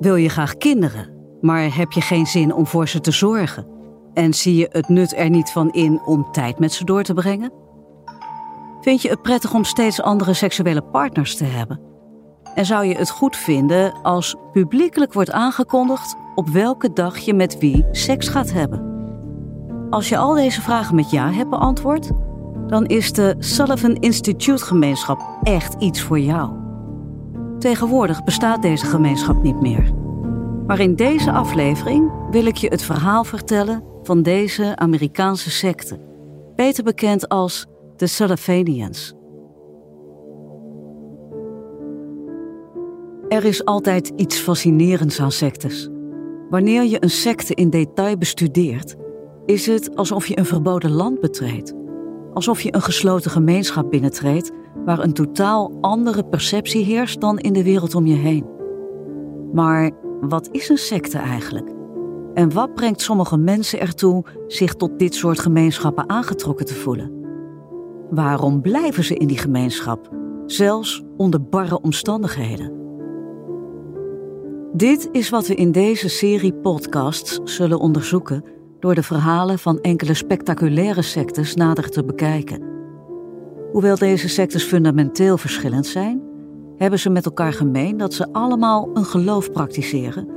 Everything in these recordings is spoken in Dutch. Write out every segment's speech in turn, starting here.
Wil je graag kinderen, maar heb je geen zin om voor ze te zorgen? En zie je het nut er niet van in om tijd met ze door te brengen? Vind je het prettig om steeds andere seksuele partners te hebben? En zou je het goed vinden als publiekelijk wordt aangekondigd op welke dag je met wie seks gaat hebben? Als je al deze vragen met ja hebt beantwoord, dan is de Sullivan Institute gemeenschap echt iets voor jou. Tegenwoordig bestaat deze gemeenschap niet meer. Maar in deze aflevering wil ik je het verhaal vertellen van deze Amerikaanse secte, beter bekend als de Sullivanians. Er is altijd iets fascinerends aan sectes. Wanneer je een secte in detail bestudeert, is het alsof je een verboden land betreedt. Alsof je een gesloten gemeenschap binnentreedt waar een totaal andere perceptie heerst dan in de wereld om je heen. Maar wat is een secte eigenlijk? En wat brengt sommige mensen ertoe zich tot dit soort gemeenschappen aangetrokken te voelen? Waarom blijven ze in die gemeenschap, zelfs onder barre omstandigheden? Dit is wat we in deze serie podcasts zullen onderzoeken door de verhalen van enkele spectaculaire sectes nader te bekijken. Hoewel deze sectes fundamenteel verschillend zijn, hebben ze met elkaar gemeen dat ze allemaal een geloof praktiseren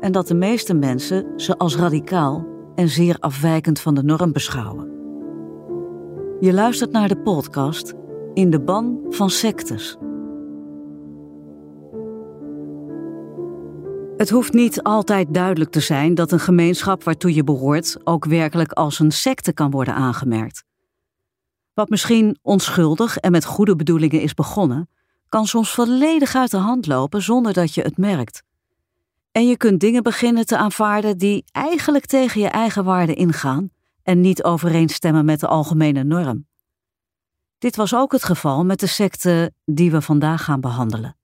en dat de meeste mensen ze als radicaal en zeer afwijkend van de norm beschouwen. Je luistert naar de podcast In de ban van sectes. Het hoeft niet altijd duidelijk te zijn dat een gemeenschap waartoe je behoort ook werkelijk als een secte kan worden aangemerkt. Wat misschien onschuldig en met goede bedoelingen is begonnen, kan soms volledig uit de hand lopen zonder dat je het merkt. En je kunt dingen beginnen te aanvaarden die eigenlijk tegen je eigen waarden ingaan en niet overeenstemmen met de algemene norm. Dit was ook het geval met de secte die we vandaag gaan behandelen.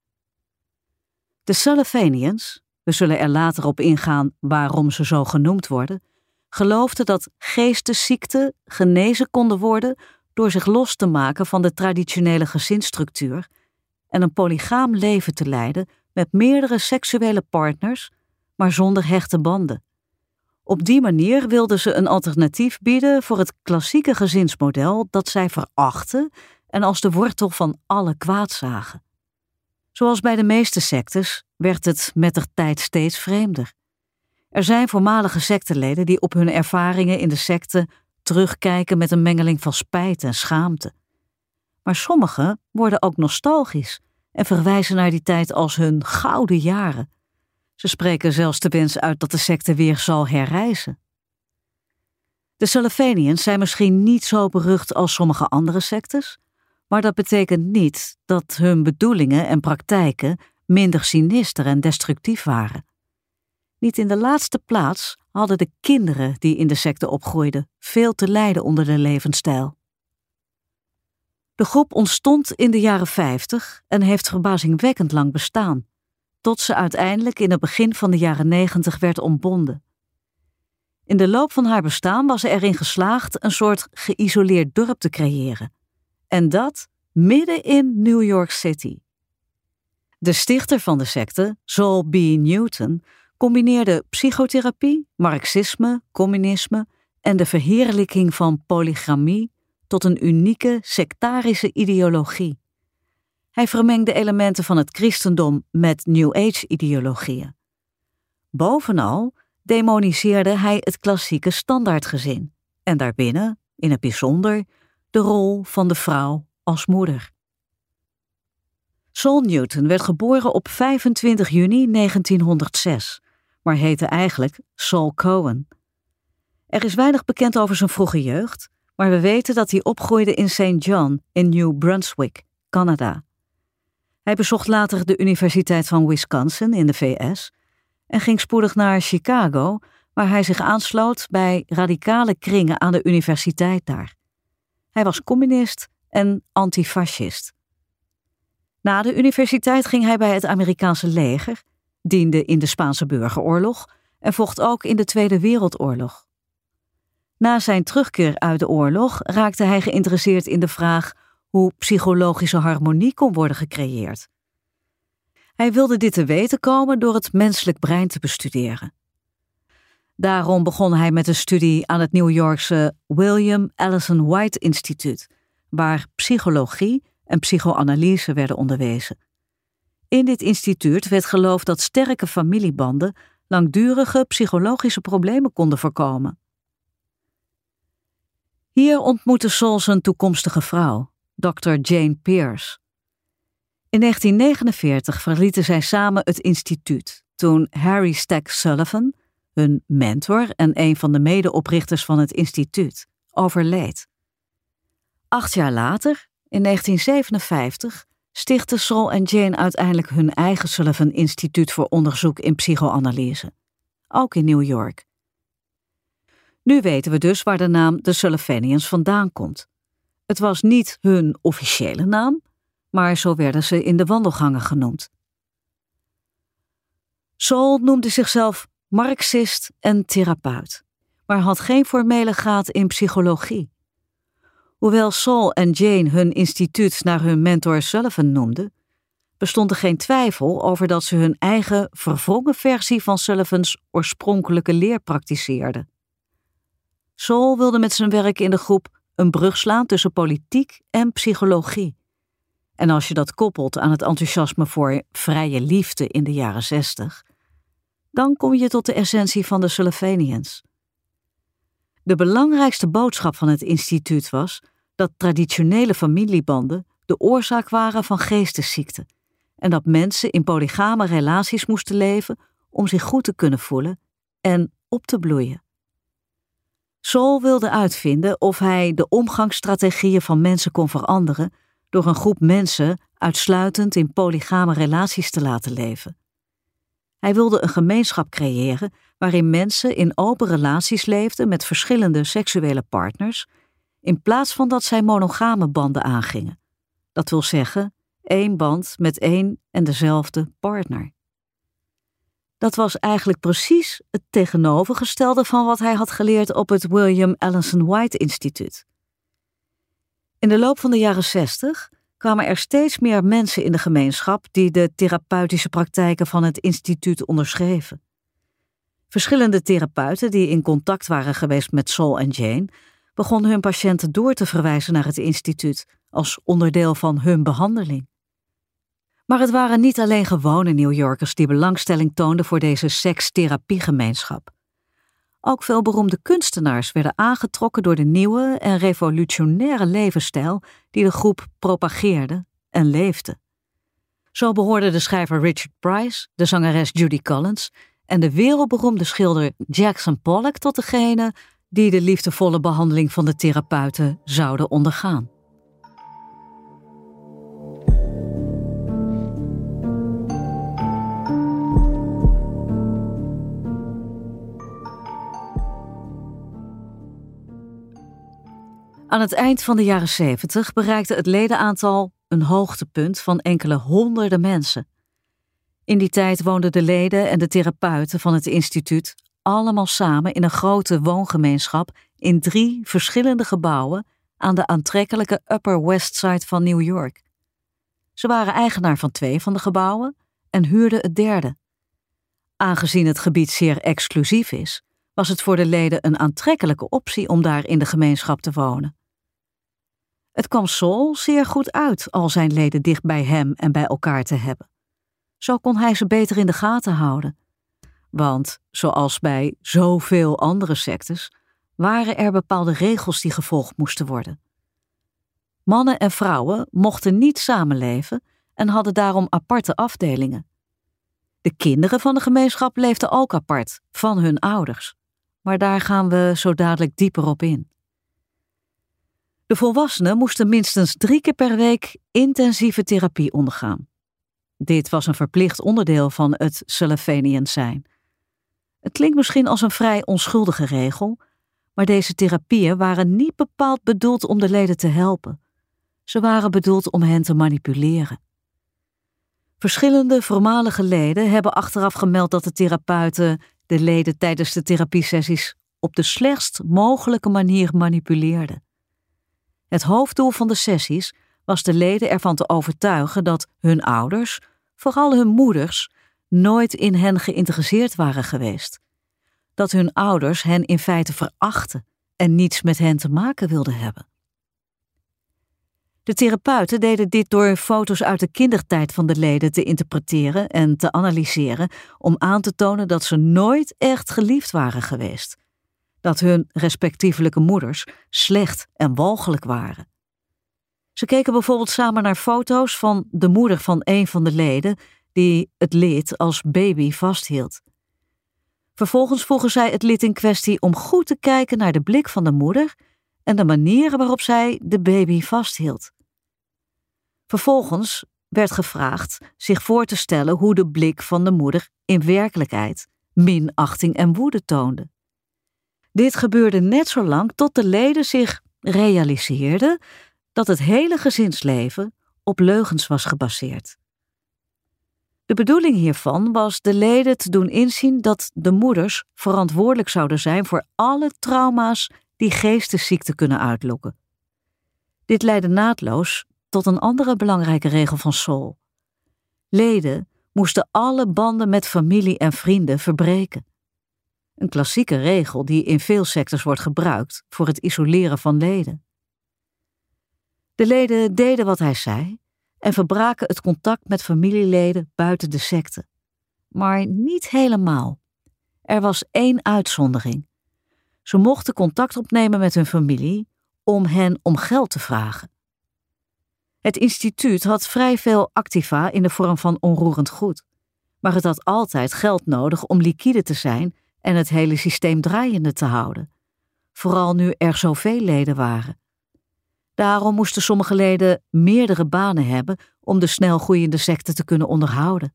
De Sullivanians, we zullen er later op ingaan waarom ze zo genoemd worden, geloofden dat geestesziekten genezen konden worden door zich los te maken van de traditionele gezinsstructuur en een polygaam leven te leiden met meerdere seksuele partners, maar zonder hechte banden. Op die manier wilden ze een alternatief bieden voor het klassieke gezinsmodel dat zij verachten en als de wortel van alle kwaad zagen. Zoals bij de meeste sectes werd het met de tijd steeds vreemder. Er zijn voormalige secteleden die op hun ervaringen in de secte terugkijken met een mengeling van spijt en schaamte. Maar sommigen worden ook nostalgisch en verwijzen naar die tijd als hun gouden jaren. Ze spreken zelfs de wens uit dat de secte weer zal herrijzen. De Salafanians zijn misschien niet zo berucht als sommige andere sectes, maar dat betekent niet dat hun bedoelingen en praktijken minder sinister en destructief waren. Niet in de laatste plaats hadden de kinderen die in de secte opgroeiden veel te lijden onder de levensstijl. De groep ontstond in de jaren 50 en heeft verbazingwekkend lang bestaan, tot ze uiteindelijk in het begin van de jaren 90 werd ontbonden. In de loop van haar bestaan was ze erin geslaagd een soort geïsoleerd dorp te creëren. En dat midden in New York City. De stichter van de secte, Saul B. Newton, combineerde psychotherapie, marxisme, communisme en de verheerlijking van polygamie tot een unieke sectarische ideologie. Hij vermengde elementen van het christendom met New Age-ideologieën. Bovenal demoniseerde hij het klassieke standaardgezin en daarbinnen, in het bijzonder, de rol van de vrouw als moeder. Saul Newton werd geboren op 25 juni 1906, maar heette eigenlijk Saul Cohen. Er is weinig bekend over zijn vroege jeugd, maar we weten dat hij opgroeide in St. John in New Brunswick, Canada. Hij bezocht later de Universiteit van Wisconsin in de VS en ging spoedig naar Chicago, waar hij zich aansloot bij radicale kringen aan de universiteit daar. Hij was communist en antifascist. Na de universiteit ging hij bij het Amerikaanse leger, diende in de Spaanse burgeroorlog en vocht ook in de Tweede Wereldoorlog. Na zijn terugkeer uit de oorlog raakte hij geïnteresseerd in de vraag hoe psychologische harmonie kon worden gecreëerd. Hij wilde dit te weten komen door het menselijk brein te bestuderen. Daarom begon hij met een studie aan het New Yorkse William Allison White Instituut, waar psychologie en psychoanalyse werden onderwezen. In dit instituut werd geloofd dat sterke familiebanden langdurige psychologische problemen konden voorkomen. Hier ontmoette Sol zijn toekomstige vrouw, Dr. Jane Pierce. In 1949 verlieten zij samen het instituut toen Harry Stack Sullivan, hun mentor en een van de medeoprichters van het instituut, overleed. Acht jaar later, in 1957, stichtten Sol en Jane uiteindelijk hun eigen Sullivan Instituut voor onderzoek in psychoanalyse, ook in New York. Nu weten we dus waar de naam de Sullivanians vandaan komt. Het was niet hun officiële naam, maar zo werden ze in de wandelgangen genoemd. Sol noemde zichzelf marxist en therapeut, maar had geen formele graad in psychologie. Hoewel Saul en Jane hun instituut naar hun mentor Sullivan noemden, bestond er geen twijfel over dat ze hun eigen verwrongen versie van Sullivans oorspronkelijke leer praktiseerden. Saul wilde met zijn werk in de groep een brug slaan tussen politiek en psychologie. En als je dat koppelt aan het enthousiasme voor vrije liefde in de jaren zestig, dan kom je tot de essentie van de Sullivanians. De belangrijkste boodschap van het instituut was dat traditionele familiebanden de oorzaak waren van geestesziekten en dat mensen in polygame relaties moesten leven om zich goed te kunnen voelen en op te bloeien. Sol wilde uitvinden of hij de omgangsstrategieën van mensen kon veranderen door een groep mensen uitsluitend in polygame relaties te laten leven. Hij wilde een gemeenschap creëren waarin mensen in open relaties leefden met verschillende seksuele partners, in plaats van dat zij monogame banden aangingen. Dat wil zeggen, één band met één en dezelfde partner. Dat was eigenlijk precies het tegenovergestelde van wat hij had geleerd op het William Allison White Instituut. In de loop van de jaren 60 kwamen er steeds meer mensen in de gemeenschap die de therapeutische praktijken van het instituut onderschreven. Verschillende therapeuten die in contact waren geweest met Sol en Jane begonnen hun patiënten door te verwijzen naar het instituut als onderdeel van hun behandeling. Maar het waren niet alleen gewone New Yorkers die belangstelling toonden voor deze sekstherapiegemeenschap. Ook veel beroemde kunstenaars werden aangetrokken door de nieuwe en revolutionaire levensstijl die de groep propageerde en leefde. Zo behoorden de schrijver Richard Price, de zangeres Judy Collins en de wereldberoemde schilder Jackson Pollock tot degene die de liefdevolle behandeling van de therapeuten zouden ondergaan. Aan het eind van de jaren 70 bereikte het ledenaantal een hoogtepunt van enkele honderden mensen. In die tijd woonden de leden en de therapeuten van het instituut allemaal samen in een grote woongemeenschap in drie verschillende gebouwen aan de aantrekkelijke Upper West Side van New York. Ze waren eigenaar van twee van de gebouwen en huurden het derde. Aangezien het gebied zeer exclusief is, was het voor de leden een aantrekkelijke optie om daar in de gemeenschap te wonen. Het kwam Sol zeer goed uit al zijn leden dicht bij hem en bij elkaar te hebben. Zo kon hij ze beter in de gaten houden. Want, zoals bij zoveel andere sectes, waren er bepaalde regels die gevolgd moesten worden. Mannen en vrouwen mochten niet samenleven en hadden daarom aparte afdelingen. De kinderen van de gemeenschap leefden ook apart van hun ouders, maar daar gaan we zo dadelijk dieper op in. De volwassenen moesten minstens drie keer per week intensieve therapie ondergaan. Dit was een verplicht onderdeel van het Sullivanian zijn. Het klinkt misschien als een vrij onschuldige regel, maar deze therapieën waren niet bepaald bedoeld om de leden te helpen. Ze waren bedoeld om hen te manipuleren. Verschillende voormalige leden hebben achteraf gemeld dat de therapeuten de leden tijdens de therapiesessies op de slechtst mogelijke manier manipuleerden. Het hoofddoel van de sessies was de leden ervan te overtuigen dat hun ouders, vooral hun moeders, nooit in hen geïnteresseerd waren geweest. Dat hun ouders hen in feite verachten en niets met hen te maken wilden hebben. De therapeuten deden dit door foto's uit de kindertijd van de leden te interpreteren en te analyseren om aan te tonen dat ze nooit echt geliefd waren geweest. Dat hun respectievelijke moeders slecht en walgelijk waren. Ze keken bijvoorbeeld samen naar foto's van de moeder van een van de leden die het lid als baby vasthield. Vervolgens vroegen zij het lid in kwestie om goed te kijken naar de blik van de moeder en de manieren waarop zij de baby vasthield. Vervolgens werd gevraagd zich voor te stellen hoe de blik van de moeder in werkelijkheid minachting en woede toonde. Dit gebeurde net zo lang tot de leden zich realiseerden dat het hele gezinsleven op leugens was gebaseerd. De bedoeling hiervan was de leden te doen inzien dat de moeders verantwoordelijk zouden zijn voor alle trauma's die geestesziekte kunnen uitlokken. Dit leidde naadloos tot een andere belangrijke regel van Sol. Leden moesten alle banden met familie en vrienden verbreken. Een klassieke regel die in veel sectors wordt gebruikt voor het isoleren van leden. De leden deden wat hij zei en verbraken het contact met familieleden buiten de secte. Maar niet helemaal. Er was één uitzondering. Ze mochten contact opnemen met hun familie om hen om geld te vragen. Het instituut had vrij veel activa in de vorm van onroerend goed, maar het had altijd geld nodig om liquide te zijn en het hele systeem draaiende te houden, vooral nu er zoveel leden waren. Daarom moesten sommige leden meerdere banen hebben om de snel groeiende secte te kunnen onderhouden.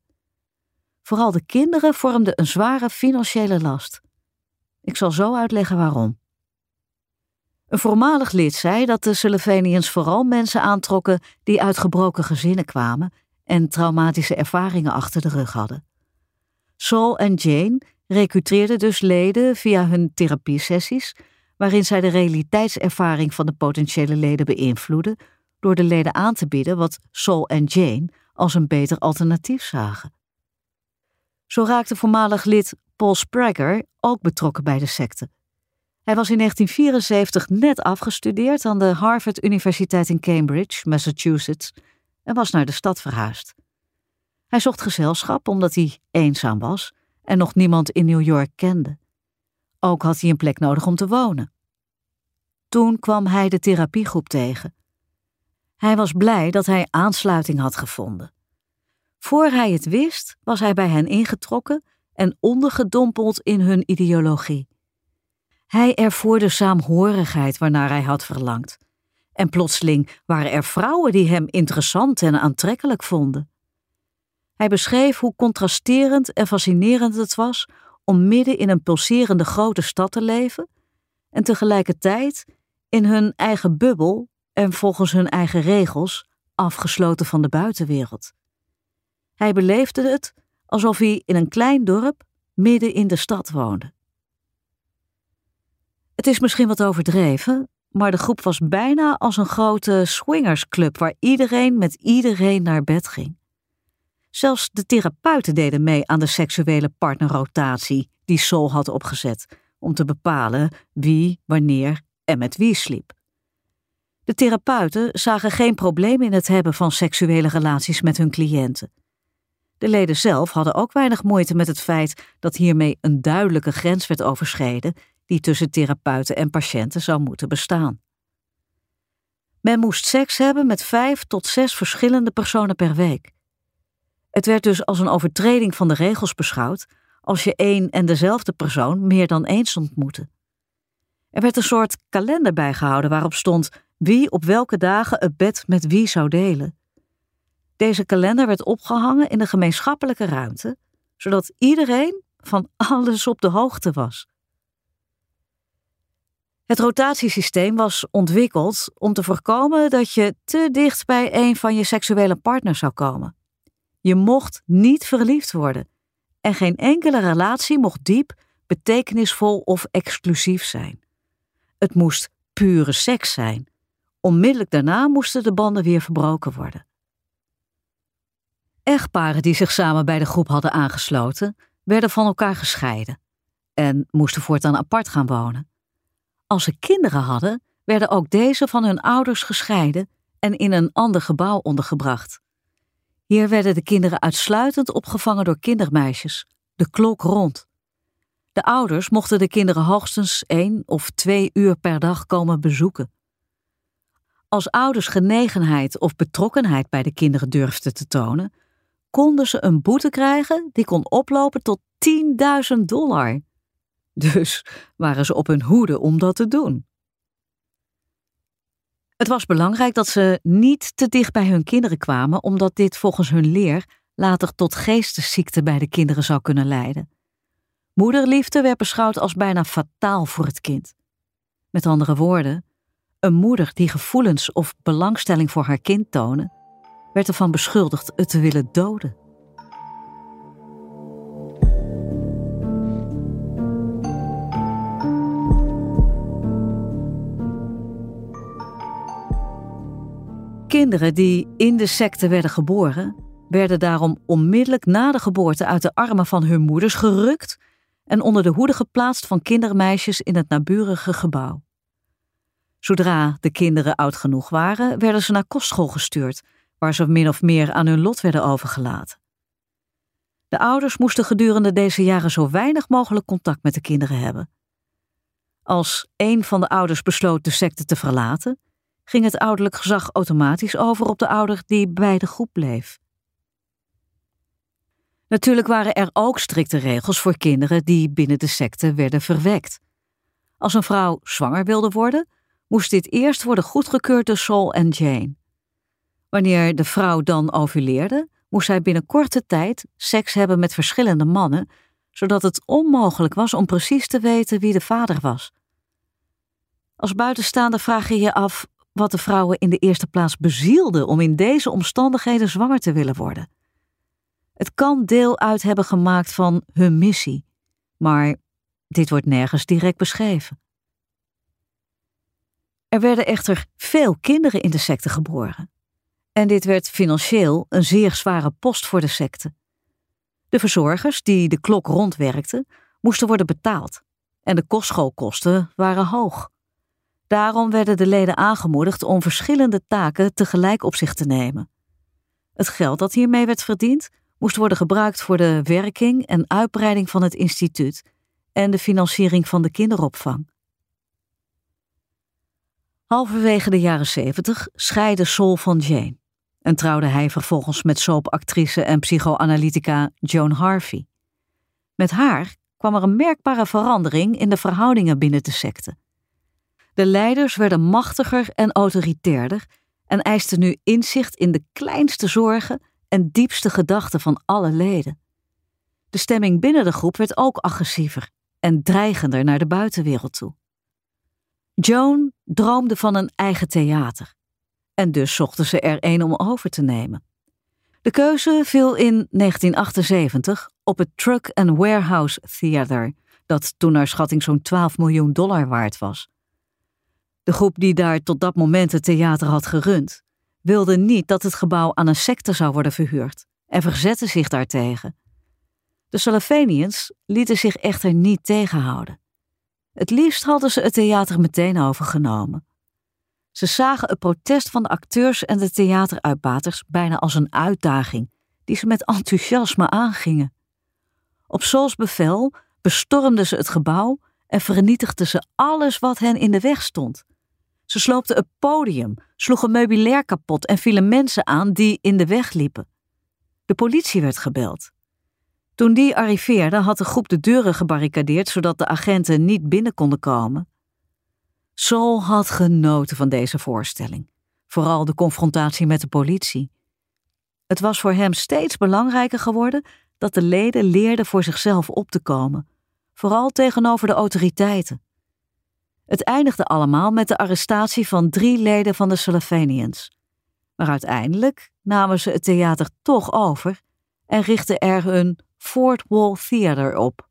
Vooral de kinderen vormden een zware financiële last. Ik zal zo uitleggen waarom. Een voormalig lid zei dat de Sullivannians vooral mensen aantrokken die uit gebroken gezinnen kwamen en traumatische ervaringen achter de rug hadden. Saul en Jane recruteerden dus leden via hun therapiesessies, waarin zij de realiteitservaring van de potentiële leden beïnvloeden door de leden aan te bieden wat Saul en Jane als een beter alternatief zagen. Zo raakte voormalig lid Paul Sprague ook betrokken bij de secte. Hij was in 1974 net afgestudeerd aan de Harvard Universiteit in Cambridge, Massachusetts, en was naar de stad verhuisd. Hij zocht gezelschap omdat hij eenzaam was en nog niemand in New York kende. Ook had hij een plek nodig om te wonen. Toen kwam hij de therapiegroep tegen. Hij was blij dat hij aansluiting had gevonden. Voor hij het wist, was hij bij hen ingetrokken en ondergedompeld in hun ideologie. Hij ervoer de saamhorigheid waarnaar hij had verlangd. En plotseling waren er vrouwen die hem interessant en aantrekkelijk vonden. Hij beschreef hoe contrasterend en fascinerend het was om midden in een pulserende grote stad te leven en tegelijkertijd in hun eigen bubbel en volgens hun eigen regels afgesloten van de buitenwereld. Hij beleefde het alsof hij in een klein dorp midden in de stad woonde. Het is misschien wat overdreven, maar de groep was bijna als een grote swingersclub waar iedereen met iedereen naar bed ging. Zelfs de therapeuten deden mee aan de seksuele partnerrotatie die Sol had opgezet om te bepalen wie, wanneer en met wie sliep. De therapeuten zagen geen probleem in het hebben van seksuele relaties met hun cliënten. De leden zelf hadden ook weinig moeite met het feit dat hiermee een duidelijke grens werd overschreden die tussen therapeuten en patiënten zou moeten bestaan. Men moest seks hebben met vijf tot zes verschillende personen per week. Het werd dus als een overtreding van de regels beschouwd als je één en dezelfde persoon meer dan eens ontmoette. Er werd een soort kalender bijgehouden waarop stond wie op welke dagen het bed met wie zou delen. Deze kalender werd opgehangen in de gemeenschappelijke ruimte, zodat iedereen van alles op de hoogte was. Het rotatiesysteem was ontwikkeld om te voorkomen dat je te dicht bij een van je seksuele partners zou komen. Je mocht niet verliefd worden en geen enkele relatie mocht diep, betekenisvol of exclusief zijn. Het moest pure seks zijn. Onmiddellijk daarna moesten de banden weer verbroken worden. Echtparen die zich samen bij de groep hadden aangesloten, werden van elkaar gescheiden en moesten voortaan apart gaan wonen. Als ze kinderen hadden, werden ook deze van hun ouders gescheiden en in een ander gebouw ondergebracht. Hier werden de kinderen uitsluitend opgevangen door kindermeisjes, de klok rond. De ouders mochten de kinderen hoogstens één of twee uur per dag komen bezoeken. Als ouders genegenheid of betrokkenheid bij de kinderen durfden te tonen, konden ze een boete krijgen die kon oplopen tot 10.000 dollar. Dus waren ze op hun hoede om dat te doen. Het was belangrijk dat ze niet te dicht bij hun kinderen kwamen, omdat dit volgens hun leer later tot geestesziekte bij de kinderen zou kunnen leiden. Moederliefde werd beschouwd als bijna fataal voor het kind. Met andere woorden, een moeder die gevoelens of belangstelling voor haar kind toonde, werd ervan beschuldigd het te willen doden. Kinderen die in de secte werden geboren, werden daarom onmiddellijk na de geboorte uit de armen van hun moeders gerukt en onder de hoede geplaatst van kindermeisjes in het naburige gebouw. Zodra de kinderen oud genoeg waren, werden ze naar kostschool gestuurd, waar ze min of meer aan hun lot werden overgelaten. De ouders moesten gedurende deze jaren zo weinig mogelijk contact met de kinderen hebben. Als een van de ouders besloot de secte te verlaten, ging het ouderlijk gezag automatisch over op de ouder die bij de groep bleef. Natuurlijk waren er ook strikte regels voor kinderen die binnen de secte werden verwekt. Als een vrouw zwanger wilde worden, moest dit eerst worden goedgekeurd door Saul en Jane. Wanneer de vrouw dan ovuleerde, moest zij binnen korte tijd seks hebben met verschillende mannen, zodat het onmogelijk was om precies te weten wie de vader was. Als buitenstaander vraag je je af wat de vrouwen in de eerste plaats bezielde om in deze omstandigheden zwanger te willen worden. Het kan deel uit hebben gemaakt van hun missie, maar dit wordt nergens direct beschreven. Er werden echter veel kinderen in de secte geboren. En dit werd financieel een zeer zware post voor de secte. De verzorgers die de klok rondwerkten, moesten worden betaald en de kostschoolkosten waren hoog. Daarom werden de leden aangemoedigd om verschillende taken tegelijk op zich te nemen. Het geld dat hiermee werd verdiend, moest worden gebruikt voor de werking en uitbreiding van het instituut en de financiering van de kinderopvang. Halverwege de jaren zeventig scheidde Sol van Jane en trouwde hij vervolgens met soapactrice en psychoanalytica Joan Harvey. Met haar kwam er een merkbare verandering in de verhoudingen binnen de secte. De leiders werden machtiger en autoritairder en eisten nu inzicht in de kleinste zorgen en diepste gedachten van alle leden. De stemming binnen de groep werd ook agressiever en dreigender naar de buitenwereld toe. Joan droomde van een eigen theater en dus zochten ze er een om over te nemen. De keuze viel in 1978 op het Truck and Warehouse Theater, dat toen naar schatting zo'n 12 miljoen dollar waard was. De groep die daar tot dat moment het theater had gerund, wilde niet dat het gebouw aan een secte zou worden verhuurd en verzette zich daartegen. De Salafanians lieten zich echter niet tegenhouden. Het liefst hadden ze het theater meteen overgenomen. Ze zagen het protest van de acteurs en de theateruitbaters bijna als een uitdaging, die ze met enthousiasme aangingen. Op Sols bevel bestormden ze het gebouw en vernietigden ze alles wat hen in de weg stond. Ze sloopten het podium, sloegen meubilair kapot en vielen mensen aan die in de weg liepen. De politie werd gebeld. Toen die arriveerde, had de groep de deuren gebarricadeerd zodat de agenten niet binnen konden komen. Saul had genoten van deze voorstelling, vooral de confrontatie met de politie. Het was voor hem steeds belangrijker geworden dat de leden leerden voor zichzelf op te komen, vooral tegenover de autoriteiten. Het eindigde allemaal met de arrestatie van drie leden van de Salafanians. Maar uiteindelijk namen ze het theater toch over en richtten er hun Fort Wall Theater op.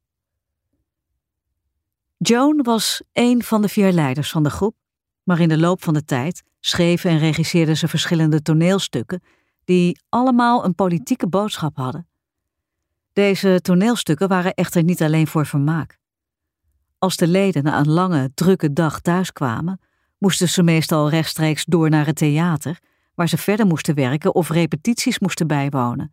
Joan was een van de vier leiders van de groep, maar in de loop van de tijd schreef en regisseerde ze verschillende toneelstukken die allemaal een politieke boodschap hadden. Deze toneelstukken waren echter niet alleen voor vermaak. Als de leden na een lange, drukke dag thuiskwamen, moesten ze meestal rechtstreeks door naar het theater, waar ze verder moesten werken of repetities moesten bijwonen.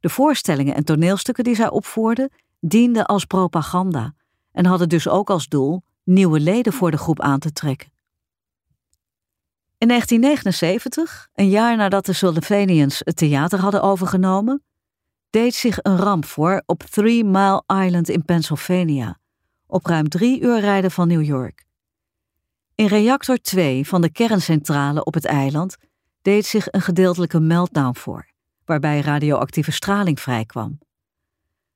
De voorstellingen en toneelstukken die zij opvoerden, dienden als propaganda en hadden dus ook als doel nieuwe leden voor de groep aan te trekken. In 1979, een jaar nadat de Sullivannians het theater hadden overgenomen, deed zich een ramp voor op Three Mile Island in Pennsylvania, op ruim drie uur rijden van New York. In reactor 2 van de kerncentrale op het eiland deed zich een gedeeltelijke meltdown voor, waarbij radioactieve straling vrijkwam.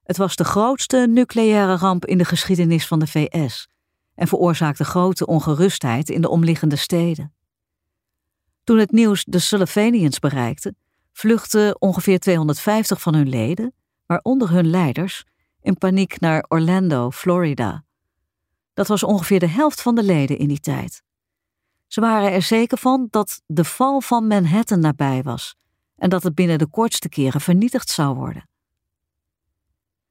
Het was de grootste nucleaire ramp in de geschiedenis van de VS en veroorzaakte grote ongerustheid in de omliggende steden. Toen het nieuws de Sullivannians bereikte, vluchtten ongeveer 250 van hun leden, waaronder hun leiders, in paniek naar Orlando, Florida. Dat was ongeveer de helft van de leden in die tijd. Ze waren er zeker van dat de val van Manhattan nabij was en dat het binnen de kortste keren vernietigd zou worden.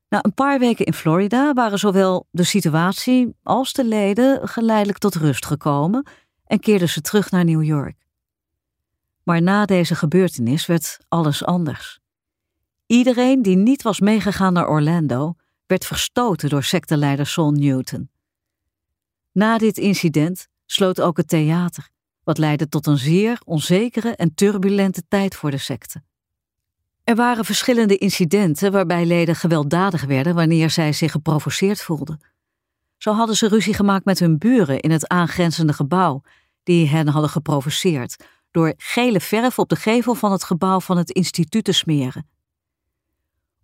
Na een paar weken in Florida waren zowel de situatie als de leden geleidelijk tot rust gekomen en keerden ze terug naar New York. Maar na deze gebeurtenis werd alles anders. Iedereen die niet was meegegaan naar Orlando werd verstoten door secteleider Saul Newton. Na dit incident sloot ook het theater, wat leidde tot een zeer onzekere en turbulente tijd voor de secte. Er waren verschillende incidenten waarbij leden gewelddadig werden wanneer zij zich geprovoceerd voelden. Zo hadden ze ruzie gemaakt met hun buren in het aangrenzende gebouw, die hen hadden geprovoceerd, door gele verf op de gevel van het gebouw van het instituut te smeren.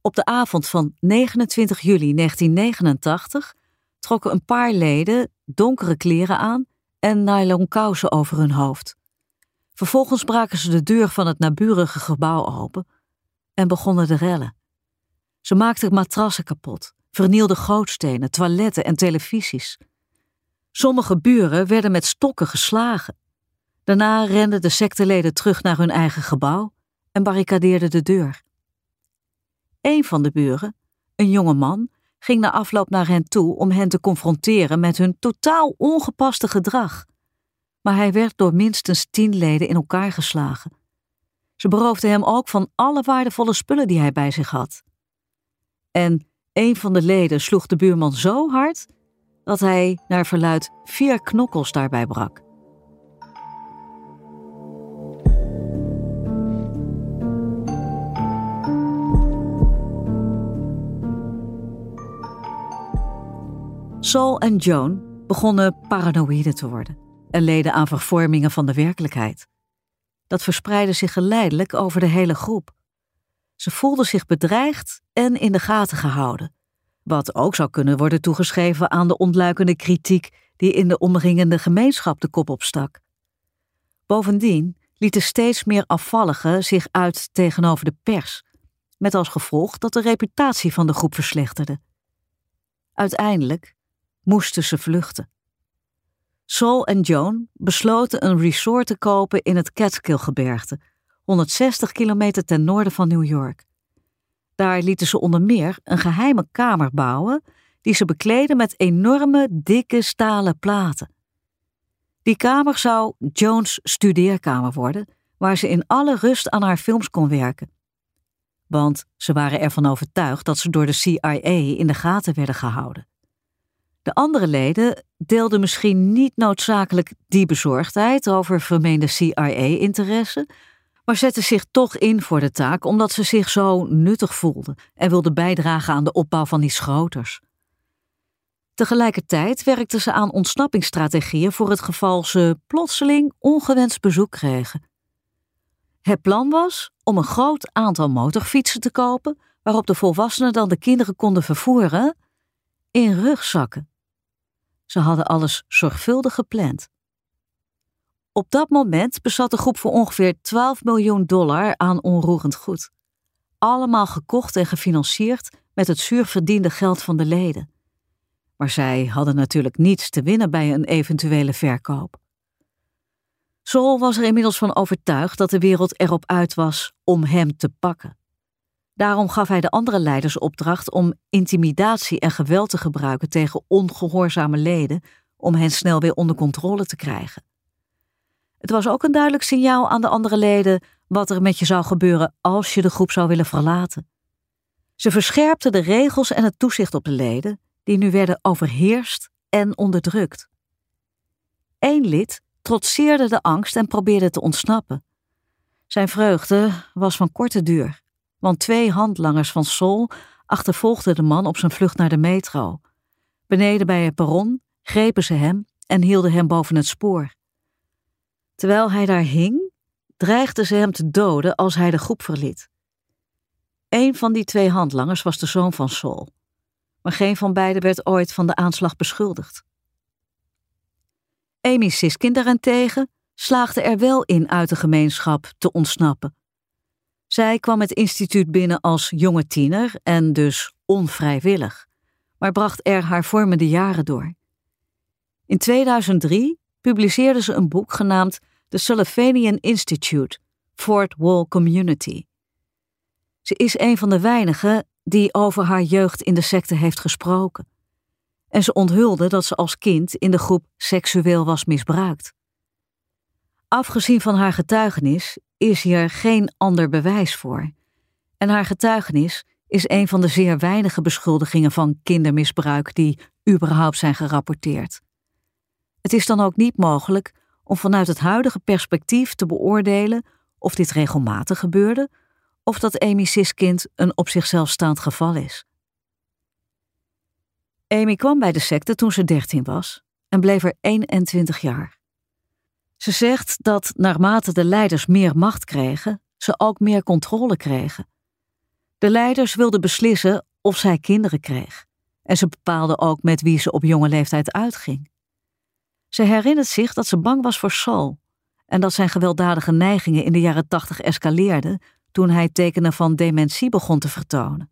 Op de avond van 29 juli 1989 trokken een paar leden donkere kleren aan en nylon kousen over hun hoofd. Vervolgens braken ze de deur van het naburige gebouw open en begonnen de rellen. Ze maakten matrassen kapot, vernielden gootstenen, toiletten en televisies. Sommige buren werden met stokken geslagen. Daarna renden de secteleden terug naar hun eigen gebouw en barricadeerden de deur. Een van de buren, een jonge man, ging na afloop naar hen toe om hen te confronteren met hun totaal ongepaste gedrag. Maar hij werd door minstens tien leden in elkaar geslagen. Ze beroofden hem ook van alle waardevolle spullen die hij bij zich had. En een van de leden sloeg de buurman zo hard dat hij, naar verluid, vier knokkels daarbij brak. Saul en Joan begonnen paranoïde te worden en leden aan vervormingen van de werkelijkheid. Dat verspreidde zich geleidelijk over de hele groep. Ze voelden zich bedreigd en in de gaten gehouden, wat ook zou kunnen worden toegeschreven aan de ontluikende kritiek die in de omringende gemeenschap de kop opstak. Bovendien lieten steeds meer afvalligen zich uit tegenover de pers, met als gevolg dat de reputatie van de groep verslechterde. Uiteindelijk moesten ze vluchten. Saul en Joan besloten een resort te kopen in het Catskill-gebergte, 160 kilometer ten noorden van New York. Daar lieten ze onder meer een geheime kamer bouwen die ze bekleden met enorme, dikke stalen platen. Die kamer zou Jones' studeerkamer worden, waar ze in alle rust aan haar films kon werken. Want ze waren ervan overtuigd dat ze door de CIA in de gaten werden gehouden. De andere leden deelden misschien niet noodzakelijk die bezorgdheid over vermeende CIA-interesse, maar zetten zich toch in voor de taak omdat ze zich zo nuttig voelden en wilden bijdragen aan de opbouw van die schoters. Tegelijkertijd werkten ze aan ontsnappingsstrategieën voor het geval ze plotseling ongewenst bezoek kregen. Het plan was om een groot aantal motorfietsen te kopen, waarop de volwassenen dan de kinderen konden vervoeren, in rugzakken. Ze hadden alles zorgvuldig gepland. Op dat moment bezat de groep voor ongeveer 12 miljoen dollar aan onroerend goed. Allemaal gekocht en gefinancierd met het zuur verdiende geld van de leden. Maar zij hadden natuurlijk niets te winnen bij een eventuele verkoop. Saul was er inmiddels van overtuigd dat de wereld erop uit was om hem te pakken. Daarom gaf hij de andere leiders opdracht om intimidatie en geweld te gebruiken tegen ongehoorzame leden om hen snel weer onder controle te krijgen. Het was ook een duidelijk signaal aan de andere leden wat er met je zou gebeuren als je de groep zou willen verlaten. Ze verscherpten de regels en het toezicht op de leden, die nu werden overheerst en onderdrukt. Eén lid trotseerde de angst en probeerde te ontsnappen. Zijn vreugde was van korte duur, want twee handlangers van Sol achtervolgden de man op zijn vlucht naar de metro. Beneden bij het perron grepen ze hem en hielden hem boven het spoor. Terwijl hij daar hing, dreigden ze hem te doden als hij de groep verliet. Een van die twee handlangers was de zoon van Sol, maar geen van beiden werd ooit van de aanslag beschuldigd. Amy Siskin daarentegen slaagde er wel in uit de gemeenschap te ontsnappen. Zij kwam het instituut binnen als jonge tiener en dus onvrijwillig, maar bracht er haar vormende jaren door. In 2003 publiceerde ze een boek genaamd The Sullivan Institute, Fort Wall Community. Ze is een van de weinigen die over haar jeugd in de secte heeft gesproken. En ze onthulde dat ze als kind in de groep seksueel was misbruikt. Afgezien van haar getuigenis is hier geen ander bewijs voor. En haar getuigenis is een van de zeer weinige beschuldigingen van kindermisbruik die überhaupt zijn gerapporteerd. Het is dan ook niet mogelijk om vanuit het huidige perspectief te beoordelen of dit regelmatig gebeurde of dat Amy Siskind een op zichzelf staand geval is. Amy kwam bij de secte toen ze 13 was en bleef er 21 jaar. Ze zegt dat naarmate de leiders meer macht kregen, ze ook meer controle kregen. De leiders wilden beslissen of zij kinderen kreeg en ze bepaalden ook met wie ze op jonge leeftijd uitging. Ze herinnert zich dat ze bang was voor Saul en dat zijn gewelddadige neigingen in de jaren tachtig escaleerden toen hij tekenen van dementie begon te vertonen.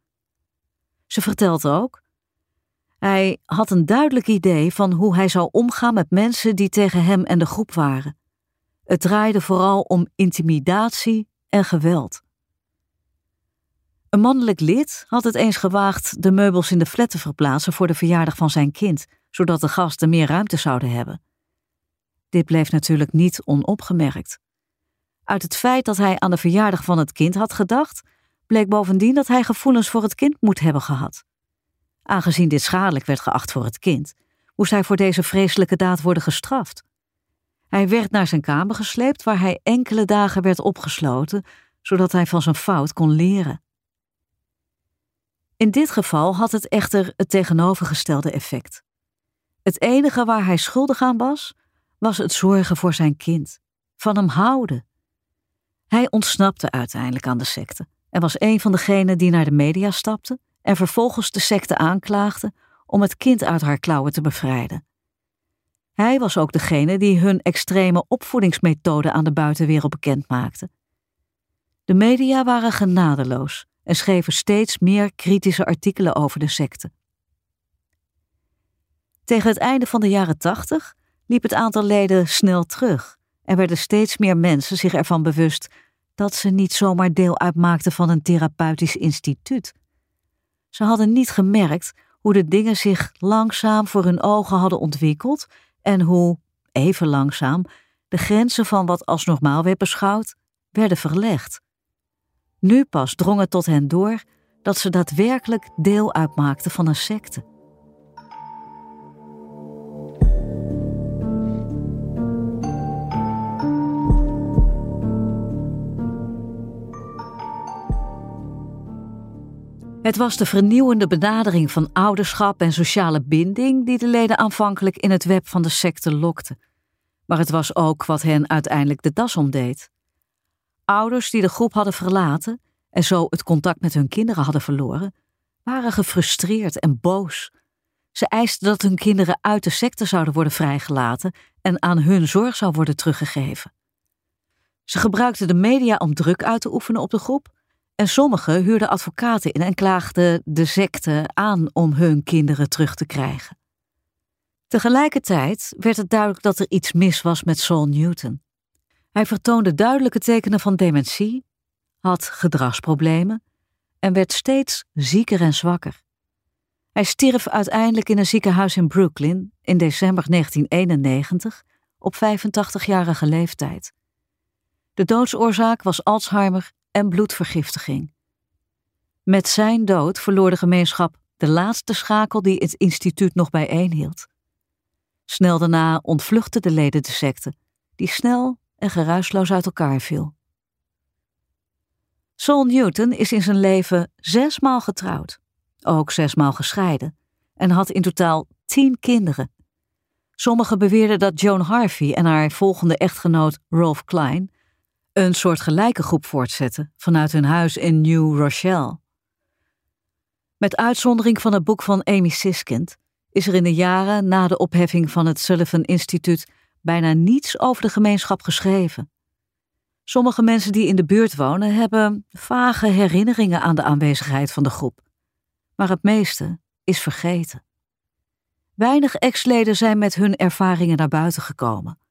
Ze vertelt ook: Hij had een duidelijk idee van hoe hij zou omgaan met mensen die tegen hem en de groep waren. Het draaide vooral om intimidatie en geweld. Een mannelijk lid had het eens gewaagd de meubels in de flat te verplaatsen voor de verjaardag van zijn kind, zodat de gasten meer ruimte zouden hebben. Dit bleef natuurlijk niet onopgemerkt. Uit het feit dat hij aan de verjaardag van het kind had gedacht, bleek bovendien dat hij gevoelens voor het kind moet hebben gehad. Aangezien dit schadelijk werd geacht voor het kind, moest hij voor deze vreselijke daad worden gestraft. Hij werd naar zijn kamer gesleept, waar hij enkele dagen werd opgesloten, zodat hij van zijn fout kon leren. In dit geval had het echter het tegenovergestelde effect. Het enige waar hij schuldig aan was, was het zorgen voor zijn kind, van hem houden. Hij ontsnapte uiteindelijk aan de secte en was een van degenen die naar de media stapte en vervolgens de secte aanklaagde om het kind uit haar klauwen te bevrijden. Hij was ook degene die hun extreme opvoedingsmethode aan de buitenwereld bekend maakte. De media waren genadeloos en schreven steeds meer kritische artikelen over de secte. Tegen het einde van de jaren tachtig liep het aantal leden snel terug en werden steeds meer mensen zich ervan bewust dat ze niet zomaar deel uitmaakten van een therapeutisch instituut. Ze hadden niet gemerkt hoe de dingen zich langzaam voor hun ogen hadden ontwikkeld en hoe, even langzaam, de grenzen van wat als normaal werd beschouwd, werden verlegd. Nu pas drong het tot hen door dat ze daadwerkelijk deel uitmaakten van een secte. Het was de vernieuwende benadering van ouderschap en sociale binding die de leden aanvankelijk in het web van de secte lokte. Maar het was ook wat hen uiteindelijk de das omdeed. Ouders die de groep hadden verlaten en zo het contact met hun kinderen hadden verloren, waren gefrustreerd en boos. Ze eisten dat hun kinderen uit de secte zouden worden vrijgelaten en aan hun zorg zou worden teruggegeven. Ze gebruikten de media om druk uit te oefenen op de groep en sommigen huurden advocaten in en klaagden de secte aan om hun kinderen terug te krijgen. Tegelijkertijd werd het duidelijk dat er iets mis was met Saul Newton. Hij vertoonde duidelijke tekenen van dementie, had gedragsproblemen en werd steeds zieker en zwakker. Hij stierf uiteindelijk in een ziekenhuis in Brooklyn in december 1991 op 85-jarige leeftijd. De doodsoorzaak was Alzheimer en bloedvergiftiging. Met zijn dood verloor de gemeenschap de laatste schakel die het instituut nog bijeenhield. Snel daarna ontvluchtten de leden de secte, die snel en geruisloos uit elkaar viel. Saul Newton is in zijn leven zesmaal getrouwd, ook zesmaal gescheiden, en had in totaal tien kinderen. Sommigen beweerden dat Joan Harvey en haar volgende echtgenoot Rolf Klein een soort gelijke groep voortzetten vanuit hun huis in New Rochelle. Met uitzondering van het boek van Amy Siskind is er in de jaren na de opheffing van het Sullivan Instituut bijna niets over de gemeenschap geschreven. Sommige mensen die in de buurt wonen hebben vage herinneringen aan de aanwezigheid van de groep, maar het meeste is vergeten. Weinig ex-leden zijn met hun ervaringen naar buiten gekomen.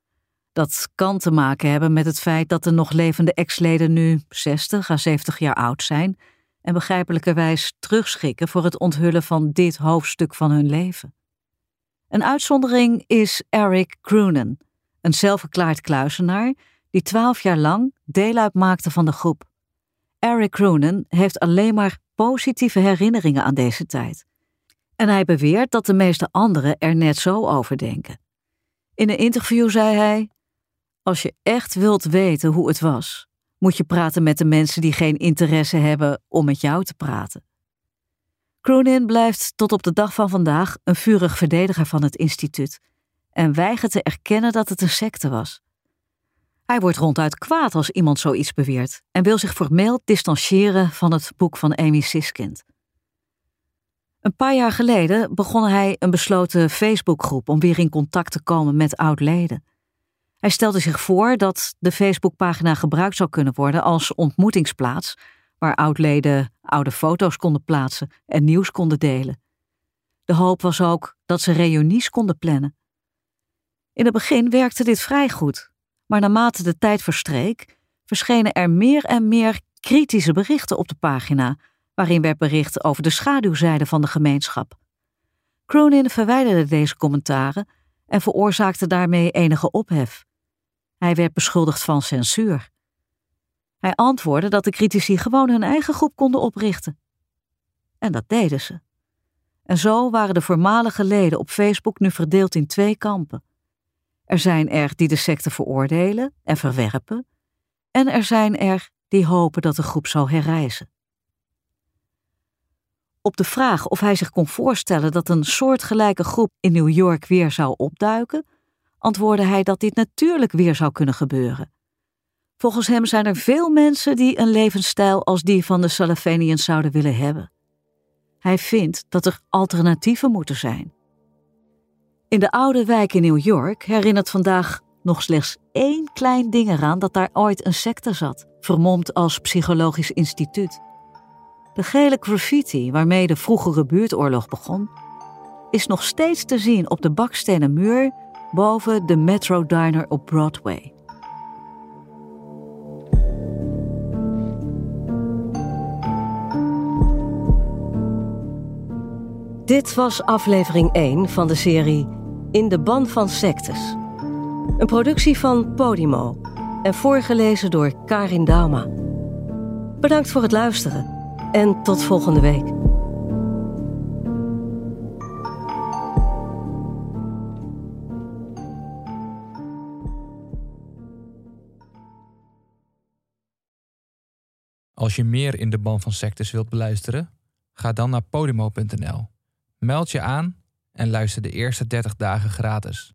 Dat kan te maken hebben met het feit dat de nog levende ex-leden nu 60 à 70 jaar oud zijn en begrijpelijkerwijs terugschikken voor het onthullen van dit hoofdstuk van hun leven. Een uitzondering is Eric Croonen, een zelfverklaard kluisenaar die twaalf jaar lang deel uitmaakte van de groep. Eric Croonen heeft alleen maar positieve herinneringen aan deze tijd. En hij beweert dat de meeste anderen er net zo over denken. In een interview zei hij: Als je echt wilt weten hoe het was, moet je praten met de mensen die geen interesse hebben om met jou te praten. Cronin blijft tot op de dag van vandaag een vurig verdediger van het instituut en weigert te erkennen dat het een secte was. Hij wordt ronduit kwaad als iemand zoiets beweert en wil zich formeel distancieren van het boek van Amy Siskind. Een paar jaar geleden begon hij een besloten Facebookgroep om weer in contact te komen met oud-leden. Hij stelde zich voor dat de Facebookpagina gebruikt zou kunnen worden als ontmoetingsplaats, waar oudleden oude foto's konden plaatsen en nieuws konden delen. De hoop was ook dat ze reunies konden plannen. In het begin werkte dit vrij goed, maar naarmate de tijd verstreek, verschenen er meer en meer kritische berichten op de pagina, waarin werd bericht over de schaduwzijde van de gemeenschap. Cronin verwijderde deze commentaren en veroorzaakte daarmee enige ophef. Hij werd beschuldigd van censuur. Hij antwoordde dat de critici gewoon hun eigen groep konden oprichten. En dat deden ze. En zo waren de voormalige leden op Facebook nu verdeeld in twee kampen. Er zijn er die de secte veroordelen en verwerpen, en er zijn er die hopen dat de groep zal herrijzen. Op de vraag of hij zich kon voorstellen dat een soortgelijke groep in New York weer zou opduiken, antwoordde hij dat dit natuurlijk weer zou kunnen gebeuren. Volgens hem zijn er veel mensen die een levensstijl als die van de Salafanians zouden willen hebben. Hij vindt dat er alternatieven moeten zijn. In de oude wijk in New York herinnert vandaag nog slechts één klein ding eraan dat daar ooit een secte zat, vermomd als psychologisch instituut. De gele graffiti waarmee de vroegere buurtoorlog begon, is nog steeds te zien op de bakstenen muur boven de Metro Diner op Broadway. Dit was aflevering 1 van de serie In de ban van sectes. Een productie van Podimo en voorgelezen door Karin Dauma. Bedankt voor het luisteren en tot volgende week. Als je meer in de ban van sectes wilt beluisteren, ga dan naar podimo.nl. Meld je aan en luister de eerste 30 dagen gratis.